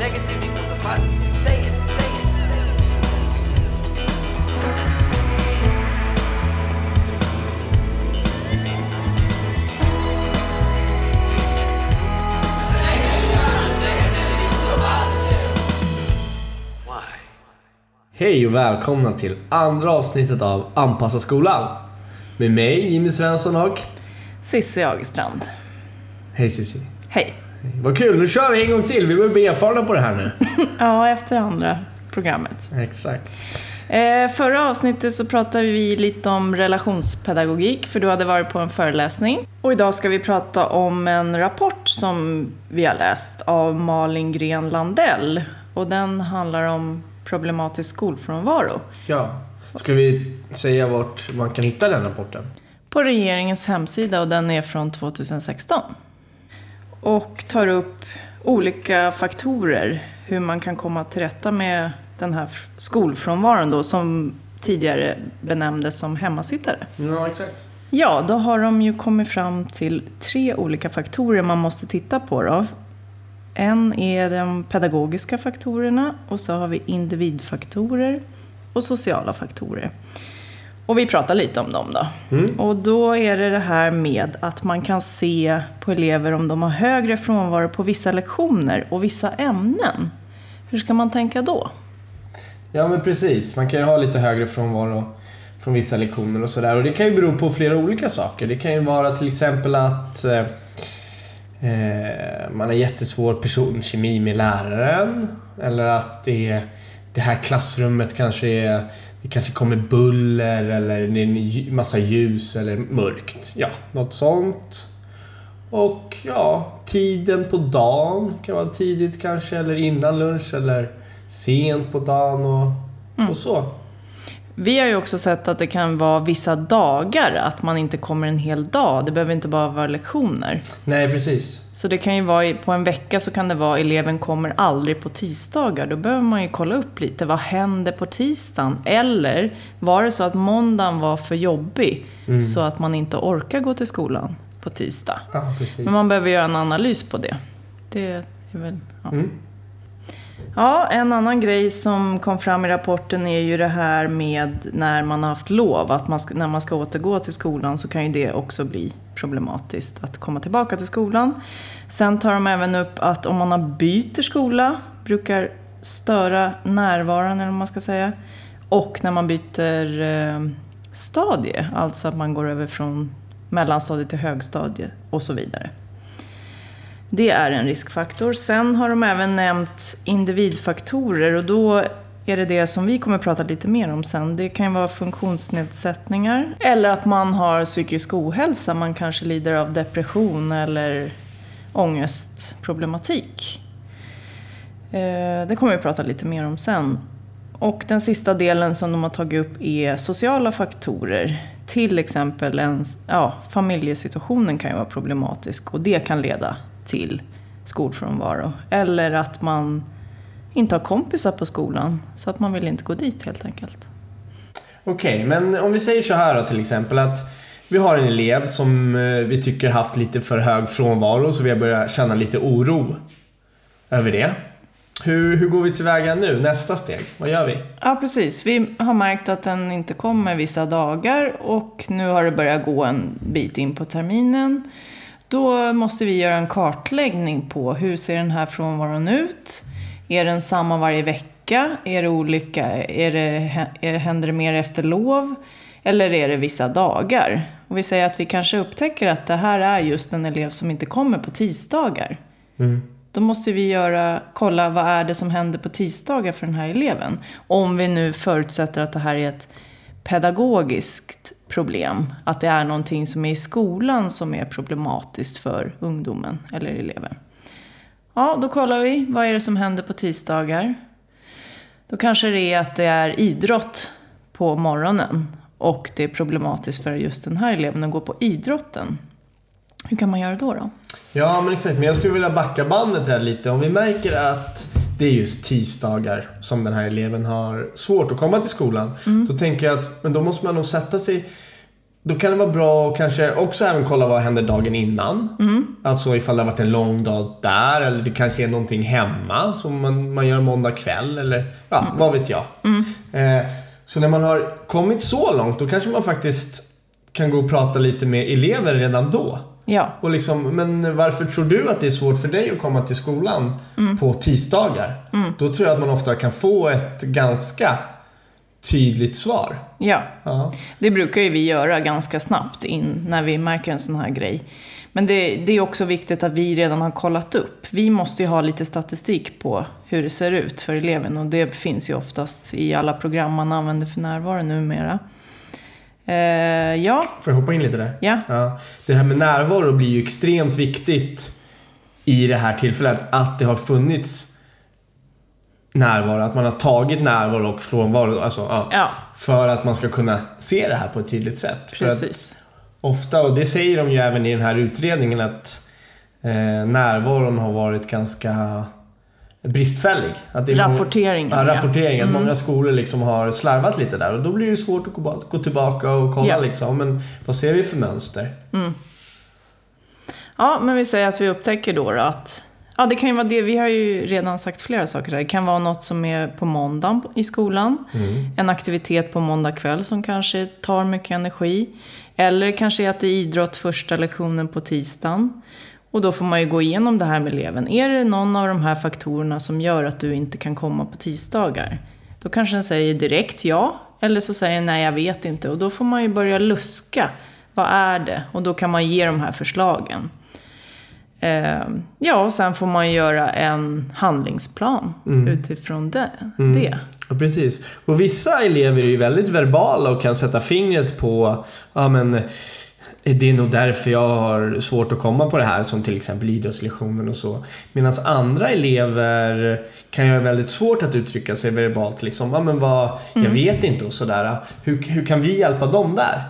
negative equals a positive. Say it, say it. Hej och välkomna till andra avsnittet av Anpassa skolan. Med mig, Jimmy Svensson och... Cissi Agerstrand. Hej Cissi. Hej. Vad kul, nu kör vi en gång till. Vi börjar bli erfarna på det här nu. Ja, efter andra programmet. Exakt. Eh, förra avsnittet så pratade vi lite om relationspedagogik, för du hade varit på en föreläsning. Och idag ska vi prata om en rapport som vi har läst av Malin Gren Landell. Och den handlar om problematisk skolfrånvaro. Ja. Ska vi säga vart man kan hitta den rapporten? På regeringens hemsida och den är från 2016. Och tar upp olika faktorer hur man kan komma till rätta med den här skolfrånvaron då som tidigare benämndes som hemmasittare. Ja, exakt. Ja, då har de ju kommit fram till tre olika faktorer man måste titta på då. En är de pedagogiska faktorerna och så har vi individfaktorer och sociala faktorer. Och vi pratar lite om dem då. Och då är det det här med att man kan se på elever om de har högre frånvaro på vissa lektioner och vissa ämnen. Hur ska man tänka då? Ja, men precis. Man kan ju ha lite högre frånvaro från vissa lektioner och sådär. Och det kan ju bero på flera olika saker. Det kan ju vara till exempel att eh, eh, man har jättesvår personkemi med läraren. Eller att det, det här klassrummet kanske är det kanske kommer buller eller det är en massa ljus eller mörkt. Ja, något sånt. Och ja, tiden på dagen kan vara tidigt kanske eller innan lunch eller sent på dagen och, och så. Vi har ju också sett att det kan vara vissa dagar, att man inte kommer en hel dag. Det behöver inte bara vara lektioner. Nej, precis. Så det kan ju vara, på en vecka så kan det vara eleven kommer aldrig på tisdagar. Då behöver man ju kolla upp lite, vad händer på tisdagen? Eller var det så att måndagen var för jobbig så att man inte orkar gå till skolan på tisdag? Ja, precis. Men man behöver göra en analys på det. Det är väl... Ja. Mm. Ja, en annan grej som kom fram i rapporten är ju det här med när man har haft lov. Att man ska, när man ska återgå till skolan så kan ju det också bli problematiskt att komma tillbaka till skolan. Sen tar de även upp att om man har byter skola brukar störa närvaron, eller vad man ska säga. Och när man byter eh, stadie, alltså att man går över från mellanstadiet till högstadie och så vidare. Det är en riskfaktor. Sen har de även nämnt individfaktorer och då är det det som vi kommer prata lite mer om sen. Det kan ju vara funktionsnedsättningar eller att man har psykisk ohälsa. Man kanske lider av depression eller ångestproblematik. Eh, det kommer vi prata lite mer om sen. Och den sista delen som de har tagit upp är sociala faktorer. Till exempel en, ja, familjesituationen kan ju vara problematisk och det kan leda till skolfrånvaro. Eller att man inte har kompisar på skolan så att man vill inte gå dit helt enkelt. Okej, men om vi säger så här då till exempel att vi har en elev som eh, vi tycker haft lite för hög frånvaro så vi har börjat känna lite oro över det. Hur, hur går vi tillväga nu? Nästa steg? Vad gör vi? Ja, precis. Vi har märkt att den inte kommer vissa dagar och nu har det börjat gå en bit in på terminen. Då måste vi göra en kartläggning på hur ser den här frånvaron ut? Är den samma varje vecka? Är det olika? Är det, är, händer det mer efter lov? Eller är det vissa dagar? Och vi säger att vi kanske upptäcker att det här är just en elev som inte kommer på tisdagar. Då måste vi göra, kolla vad är det som händer på tisdagar för den här eleven. Om vi nu förutsätter att det här är ett pedagogiskt problem. Att det är någonting som är i skolan som är problematiskt för ungdomen eller eleven. Ja, då kollar vi. Vad är det som händer på tisdagar? Då kanske det är att det är idrott på morgonen. Och det är problematiskt för just den här eleven att gå på idrotten. Hur kan man göra då? då? Ja, men exakt. Men jag skulle vilja backa bandet här lite. Om vi märker att det är just tisdagar som den här eleven har svårt att komma till skolan. Då tänker jag att men då måste man nog sätta sig då kan det vara bra att kanske också även kolla vad händer dagen innan. Alltså ifall det har varit en lång dag där eller det kanske är någonting hemma som man, man gör måndag kväll eller ja, vad vet jag. Eh, så när man har kommit så långt då kanske man faktiskt kan gå och prata lite med elever redan då. Ja, Och liksom, men varför tror du att det är svårt för dig att komma till skolan på tisdagar? Då tror jag att man ofta kan få ett ganska tydligt svar. ja. Ja. Det brukar ju vi göra ganska snabbt in när vi märker en sån här grej. Men det, det är också viktigt att vi redan har kollat upp. Vi måste ju ha lite statistik på hur det ser ut för eleven och det finns ju oftast i alla program man använder för närvaro numera. Eh, ja, Får jag hoppa in lite där? ja, Ja. Det här med närvaro blir ju extremt viktigt i det här tillfället. Att det har funnits närvaro, att man har tagit närvaro och frånvaro. Alltså, ja, ja För att man ska kunna se det här på ett tydligt sätt. Precis. ofta, och det säger de ju även i den här utredningen, att eh, närvaron har varit ganska bristfällig. Att det är många- Rapporteringen, Ja, ja. rapporteringen. Att Mm. många skolor liksom har slarvat lite där och då blir det svårt att gå, ba- gå tillbaka och kolla Ja. liksom. Men vad ser vi för mönster? Ja, men vi säger att vi upptäcker då, då att Ja, det kan ju vara det. Vi har ju redan sagt flera saker där. Det kan vara något som är på måndagen i skolan. En aktivitet på måndag kväll som kanske tar mycket energi. Eller kanske att det är idrott första lektionen på tisdagen. Och då får man ju gå igenom det här med eleven. Är det någon av de här faktorerna som gör att du inte kan komma på tisdagar? Då kanske den säger direkt ja, eller så säger den nej, jag vet inte. Och då får man ju börja luska. Vad är det? Och då kan man ge de här förslagen. Eh, ja, och sen får man göra en handlingsplan utifrån det. det. Ja, precis. Och vissa elever är ju väldigt verbala och kan sätta fingret på ja men det är nog därför jag har svårt att komma på det här som till exempel idrottslektionen och så. Medan andra elever kan ju ha väldigt svårt att uttrycka sig verbalt liksom. Ja men vad, jag vet inte och sådär. Hur, hur kan vi hjälpa dem där?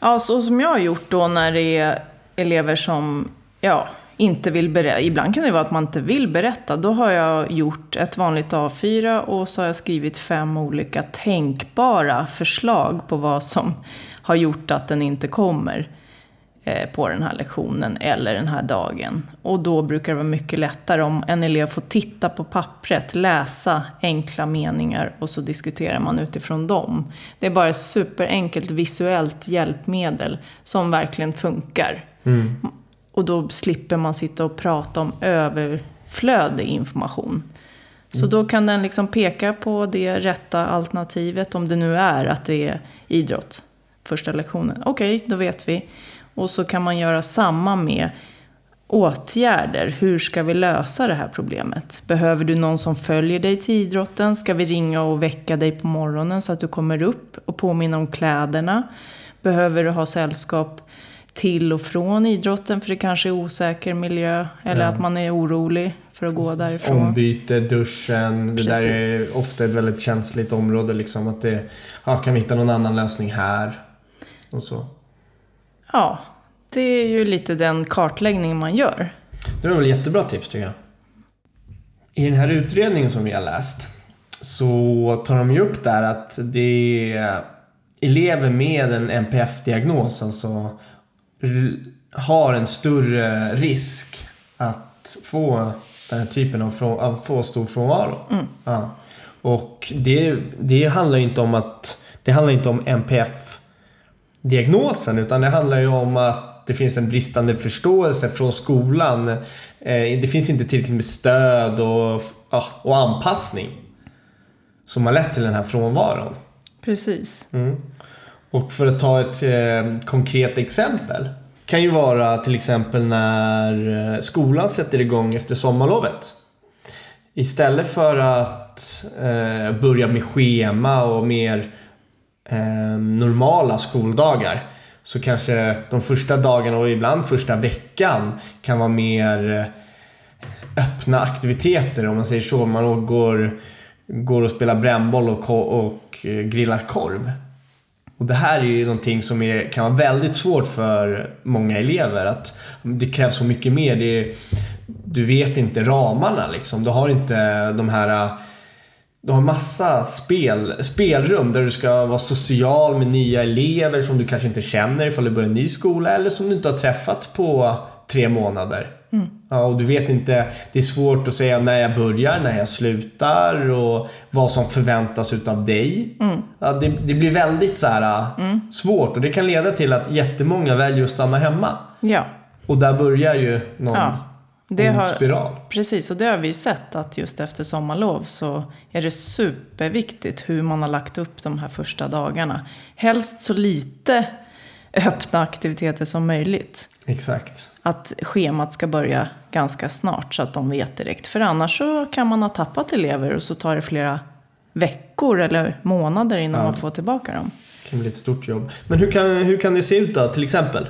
Ja, så som jag har gjort då när det är elever som ja, inte vill berätta. Ibland kan det vara att man inte vill berätta. Då har jag gjort ett vanligt A4 och så har jag skrivit fem olika tänkbara förslag på vad som har gjort att den inte kommer eh, på den här lektionen eller den här dagen. Och då brukar det vara mycket lättare om en elev får titta på pappret, läsa enkla meningar och så diskuterar man utifrån dem. Det är bara ett superenkelt visuellt hjälpmedel som verkligen funkar. Och då slipper man sitta och prata om överflödig information. Så då kan den liksom peka på det rätta alternativet, om det nu är att det är idrott, första lektionen. Okej, då vet vi. Och så kan man göra samma med åtgärder. Hur ska vi lösa det här problemet? Behöver du någon som följer dig till idrotten? Ska vi ringa och väcka dig på morgonen så att du kommer upp och påminna om kläderna? Behöver du ha sällskap till och från idrotten för det kanske är osäker miljö eller Ja. att man är orolig för att gå därifrån? Ombyte, duschen. Det där Precis. är ofta ett väldigt känsligt område liksom. Att det, ja, kan vi hitta någon annan lösning här? Och så. Ja, det är ju lite den kartläggning man gör. Det var väl jättebra tips tycker jag. I den här utredningen som vi har läst så tar de ju upp där att det är elever med en NPF-diagnos alltså har en större risk att få den här typen av, frå- av få stor frånvaro. Ja. Och det, det handlar ju inte om att det handlar inte om NPF diagnosen utan det handlar ju om att det finns en bristande förståelse från skolan. Eh, Det finns inte tillräckligt med stöd och, och anpassning som har lett till den här frånvaron. Precis. Och för att ta ett eh, konkret exempel kan ju vara till exempel när eh, skolan sätter igång efter sommarlovet. Istället för att börja med schema och mer eh, normala skoldagar så kanske de första dagarna och ibland första veckan kan vara mer eh, öppna aktiviteter om man säger så. Man går, går och spelar brännboll och, och eh, grillar korv. Och det här är ju någonting som är, kan vara väldigt svårt för många elever. Att det krävs så mycket mer. Det är, du vet inte ramarna liksom. Du har inte de här du har massa spel, spelrum där du ska vara social med nya elever som du kanske inte känner ifall du börjar en ny skola eller som du inte har träffat på tre månader. Ja, och du vet inte, det är svårt att säga när jag börjar, när jag slutar och vad som förväntas utav dig. Ja, det, det blir väldigt så här svårt och det kan leda till att jättemånga väljer att stanna hemma. Ja, Och där börjar ju någon Ja, det har- spiral. precis. Och det har vi ju sett att just efter sommarlov så är det superviktigt hur man har lagt upp de här första dagarna. Helst så lite öppna aktiviteter som möjligt. Exakt. Att schemat ska börja ganska snart så att de vet direkt. För annars så kan man ha tappat elever och så tar det flera veckor eller månader innan Ja. man får tillbaka dem. Det kan bli ett stort jobb. Men hur kan, hur kan det se ut då, till exempel?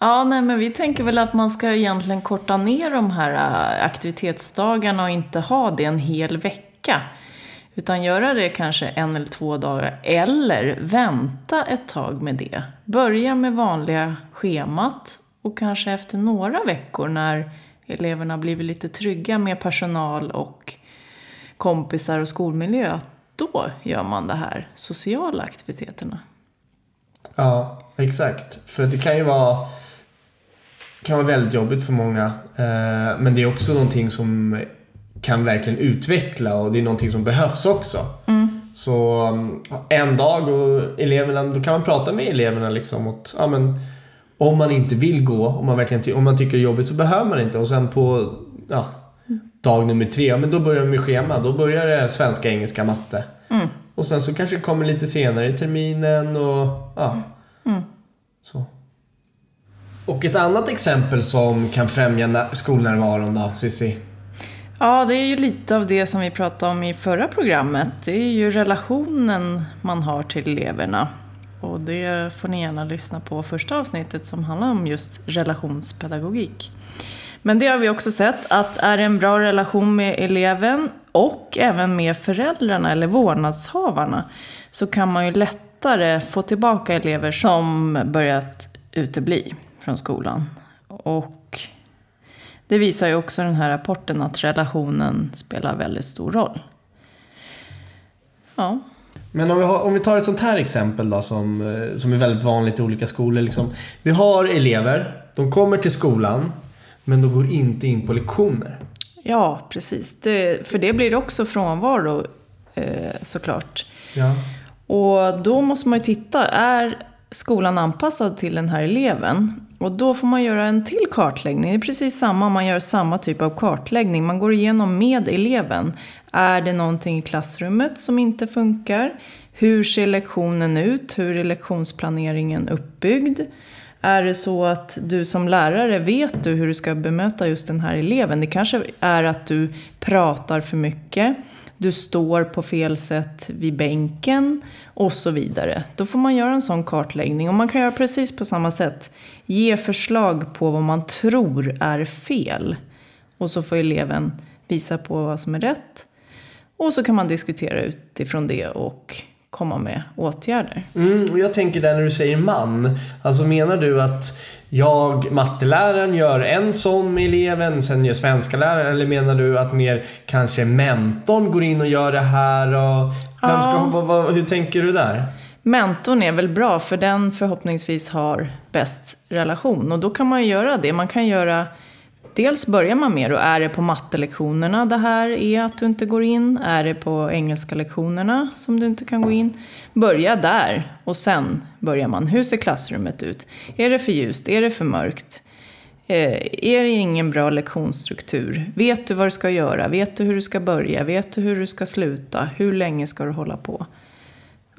Ja, nej, men vi tänker väl att man ska egentligen korta ner de här äh, aktivitetsdagarna och inte ha det en hel vecka. Utan göra det kanske en eller två dagar, eller vänta ett tag med det. Börja med vanliga schemat och kanske efter några veckor när eleverna blivit lite trygga med personal och kompisar och skolmiljö, då gör man de här sociala aktiviteterna. Ja, exakt. För det kan ju vara kan vara väldigt jobbigt för många. Eh, men det är också någonting som kan verkligen utveckla och det är någonting som behövs också. Så um, en dag och eleverna, då kan man prata med eleverna liksom att, ja men om man inte vill gå, om man verkligen om man tycker det är jobbigt så behöver man inte. Och sen på ja, dag nummer tre, ja, men då börjar de med schema. Då börjar det svenska, engelska, matte. Och sen så kanske det kommer lite senare i terminen och ja. Så. Och ett annat exempel som kan främja skolnärvaron då, Cissi? Ja, det är ju lite av det som vi pratade om i förra programmet. Det är ju relationen man har till eleverna. Och det får ni gärna lyssna på första avsnittet som handlar om just relationspedagogik. Men det har vi också sett att är det en bra relation med eleven och även med föräldrarna eller vårdnadshavarna så kan man ju lättare få tillbaka elever som börjat utebli från skolan. Och det visar ju också den här rapporten att relationen spelar väldigt stor roll. Ja, Men om vi, har, om vi tar ett sånt här exempel då som, eh, som är väldigt vanligt i olika skolor. Liksom. Vi har elever, de kommer till skolan men de går inte in på lektioner. ja precis. Det, för det blir också frånvaro eh, såklart. Ja. Och då måste man ju titta, är skolan anpassad till den här eleven? Och då får man göra en till kartläggning. Det är precis samma, man gör samma typ av kartläggning. Man går igenom med eleven. Är det någonting i klassrummet som inte funkar? Hur ser lektionen ut? Hur är lektionsplaneringen uppbyggd? Är det så att du som lärare vet du hur du ska bemöta just den här eleven? Det kanske är att du pratar för mycket, du står på fel sätt vid bänken och så vidare. Då får man göra en sån kartläggning och man kan göra precis på samma sätt. Ge förslag på vad man tror är fel. Och så får eleven visa på vad som är rätt. Och så kan man diskutera utifrån det och komma med åtgärder. Mm, och jag tänker där när du säger man. Alltså menar du att jag, matteläraren, gör en sån med eleven, sen gör svenska läraren? Eller menar du att mer kanske mentorn går in och gör det här? Och vem ska, Ja. vad, vad, hur tänker du där? Mentorn är väl bra för den förhoppningsvis har bäst relation. Och då kan man göra det. Man kan göra... Dels börjar man med då, är det på mattelektionerna det här är att du inte går in? Är det på engelska lektionerna som du inte kan gå in? Börja där och sen börjar man. Hur ser klassrummet ut? Är det för ljust? Är det för mörkt? Eh, är det ingen bra lektionsstruktur? Vet du vad du ska göra? Vet du hur du ska börja? Vet du hur du ska sluta? Hur länge ska du hålla på?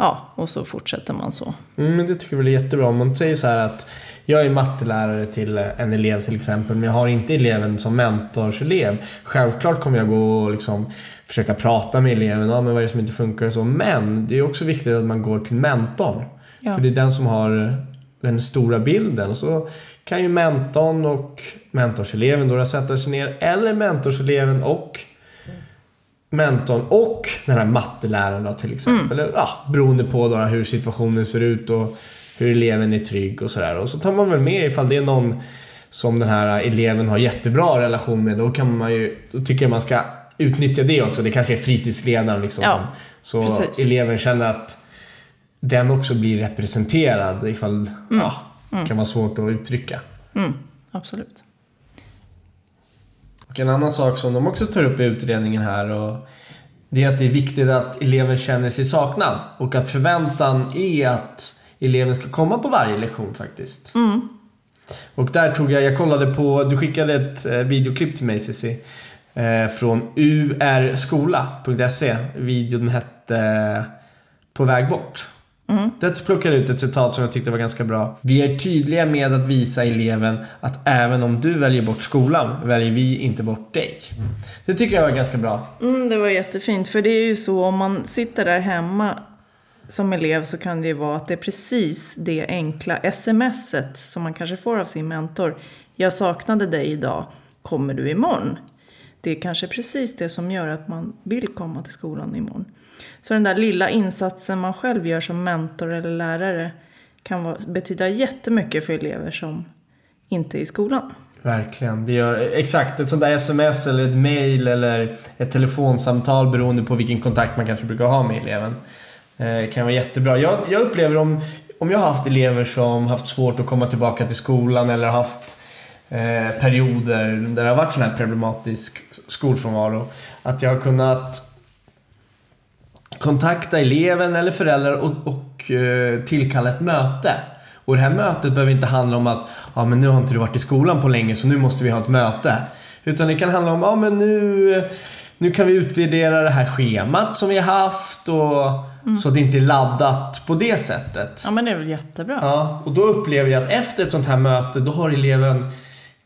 Ja, och så fortsätter man så. Mm, men det tycker jag väl är jättebra. Om man säger så här att jag är mattelärare till en elev till exempel, men jag har inte eleven som mentorselev. Självklart kommer jag gå och liksom försöka prata med eleven, ja, men vad är det som inte funkar och så. Men det är också viktigt att man går till mentorn. Ja. För det är den som har den stora bilden. Och så kan ju mentorn och mentorseleven då sätta sig ner, eller mentorseleven och mentorn och den här matteläraren då till exempel. Mm. Ja, beroende på då hur situationen ser ut och hur eleven är trygg och sådär. Och så tar man väl med ifall det är någon som den här eleven har jättebra relation med. Då kan man ju, då tycker jag man ska utnyttja det också. Det kanske är fritidsledaren liksom. Ja, som, så precis. eleven känner att den också blir representerad ifall, ja, det kan vara svårt att uttrycka. Mm, absolut. Och en annan sak som de också tar upp i utredningen här och det är att det är viktigt att eleven känner sig saknad och att förväntan är att eleven ska komma på varje lektion faktiskt. Och där tog jag, jag kollade på, du skickade ett eh, videoklipp till mig Cissi eh, från urskola.se. Videon hette På väg bort. Där plockade jag ut ett citat som jag tyckte var ganska bra. Vi är tydliga med att visa eleven att även om du väljer bort skolan väljer vi inte bort dig. Det tycker jag var ganska bra. Mm, det var jättefint, för det är ju så om man sitter där hemma som elev så kan det ju vara att det är precis det enkla smset som man kanske får av sin mentor. Jag saknade dig idag, kommer du imorgon? Det är kanske precis det som gör att man vill komma till skolan imorgon. Så den där lilla insatsen man själv gör som mentor eller lärare kan vara, betyda jättemycket för elever som inte är i skolan. Verkligen. Det gör, exakt, ett sånt där sms eller ett mail eller ett telefonsamtal beroende på vilken kontakt man kanske brukar ha med eleven. Eh, kan vara jättebra. Jag, jag upplever om, om jag har haft elever som haft svårt att komma tillbaka till skolan eller haft eh, perioder där det har varit sån här problematisk skolfrånvaro. Att jag har kunnat kontakta eleven eller föräldrar och, och eh, tillkalla ett möte. Och det här mötet behöver inte handla om att ja, men nu har inte du varit i skolan på länge så nu måste vi ha ett möte. Utan det kan handla om ja, men nu, nu kan vi utvärdera det här schemat som vi har haft och så att det inte är laddat på det sättet. Ja men det är väl jättebra. Ja, och då upplever jag att efter ett sånt här möte då har eleven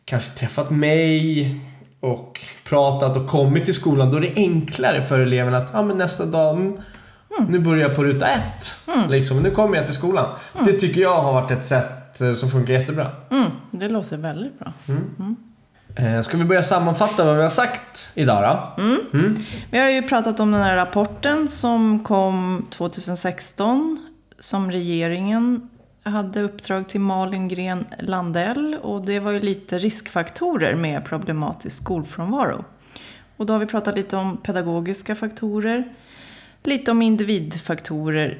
kanske träffat mig och pratat och kommit till skolan. Då är det enklare för eleven att ja, men nästa dag, mm, nu börjar jag på ruta ett. Liksom, nu kommer jag till skolan. Det tycker jag har varit ett sätt eh, som funkar jättebra. Mm, det låter väldigt bra. Eh, Ska vi börja sammanfatta vad vi har sagt idag då? Vi har ju pratat om den här rapporten som kom 2016 som regeringen hade uppdrag till Malin Gren Landell och det var ju lite riskfaktorer med problematisk skolfrånvaro. Och då har vi pratat lite om pedagogiska faktorer, lite om individfaktorer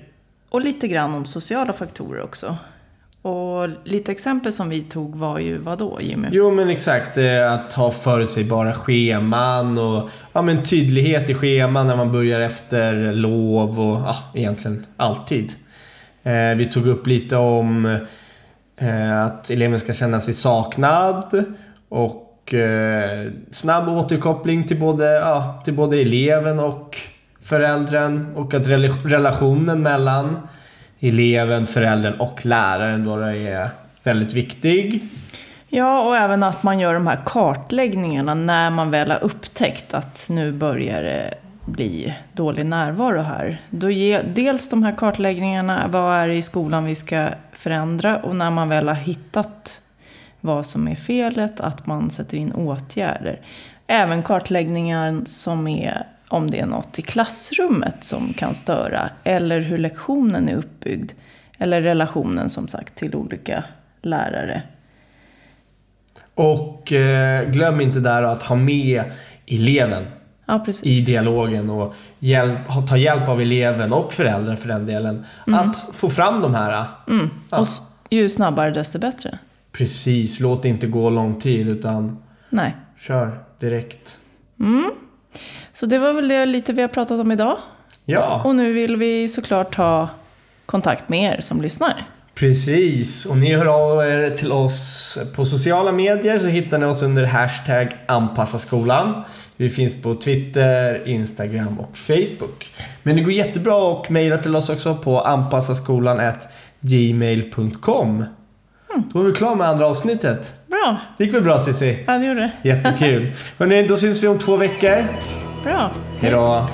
och lite grann om sociala faktorer också. Och lite exempel som vi tog var ju vad då Jimmy? Jo men exakt, eh, att ha förutsägbara scheman och ja, men tydlighet i scheman när man börjar efter lov och ja, egentligen alltid. Eh, vi tog upp lite om eh, att eleven ska känna sig saknad och eh, snabb återkoppling till både, ja, till både eleven och föräldern och att relationen mellan eleven, föräldern och läraren då är väldigt viktig. Ja, och även att man gör de här kartläggningarna när man väl har upptäckt att nu börjar det bli dålig närvaro här. Då ge, dels de här kartläggningarna, vad är det i skolan vi ska förändra? Och när man väl har hittat vad som är felet, att man sätter in åtgärder. Även kartläggningar som är om det är något i klassrummet som kan störa, eller hur lektionen är uppbyggd. Eller relationen som sagt till olika lärare. Och eh, glöm inte där att ha med eleven Ja, i dialogen och hjälp, ta hjälp av eleven och föräldrar för den delen. Att få fram de här. Mm. Ja. Och ju snabbare desto bättre. Precis, låt det inte gå lång tid utan Nej. kör direkt. Så det var väl det lite vi har pratat om idag. Ja, Och nu vill vi såklart ha kontakt med er som lyssnar. precis. Och ni hör av er till oss på sociala medier så hittar ni oss under hashtag anpassa skolan. Vi finns på Twitter, Instagram och Facebook. Men det går jättebra att mejla till oss också på anpassasskolan@gmail.com. Då är vi klara med andra avsnittet. Bra, Det gick väl bra Cissi? ja det gjorde det. Jättekul. Hörrni, då syns vi om två veckor. Bra. Hej då.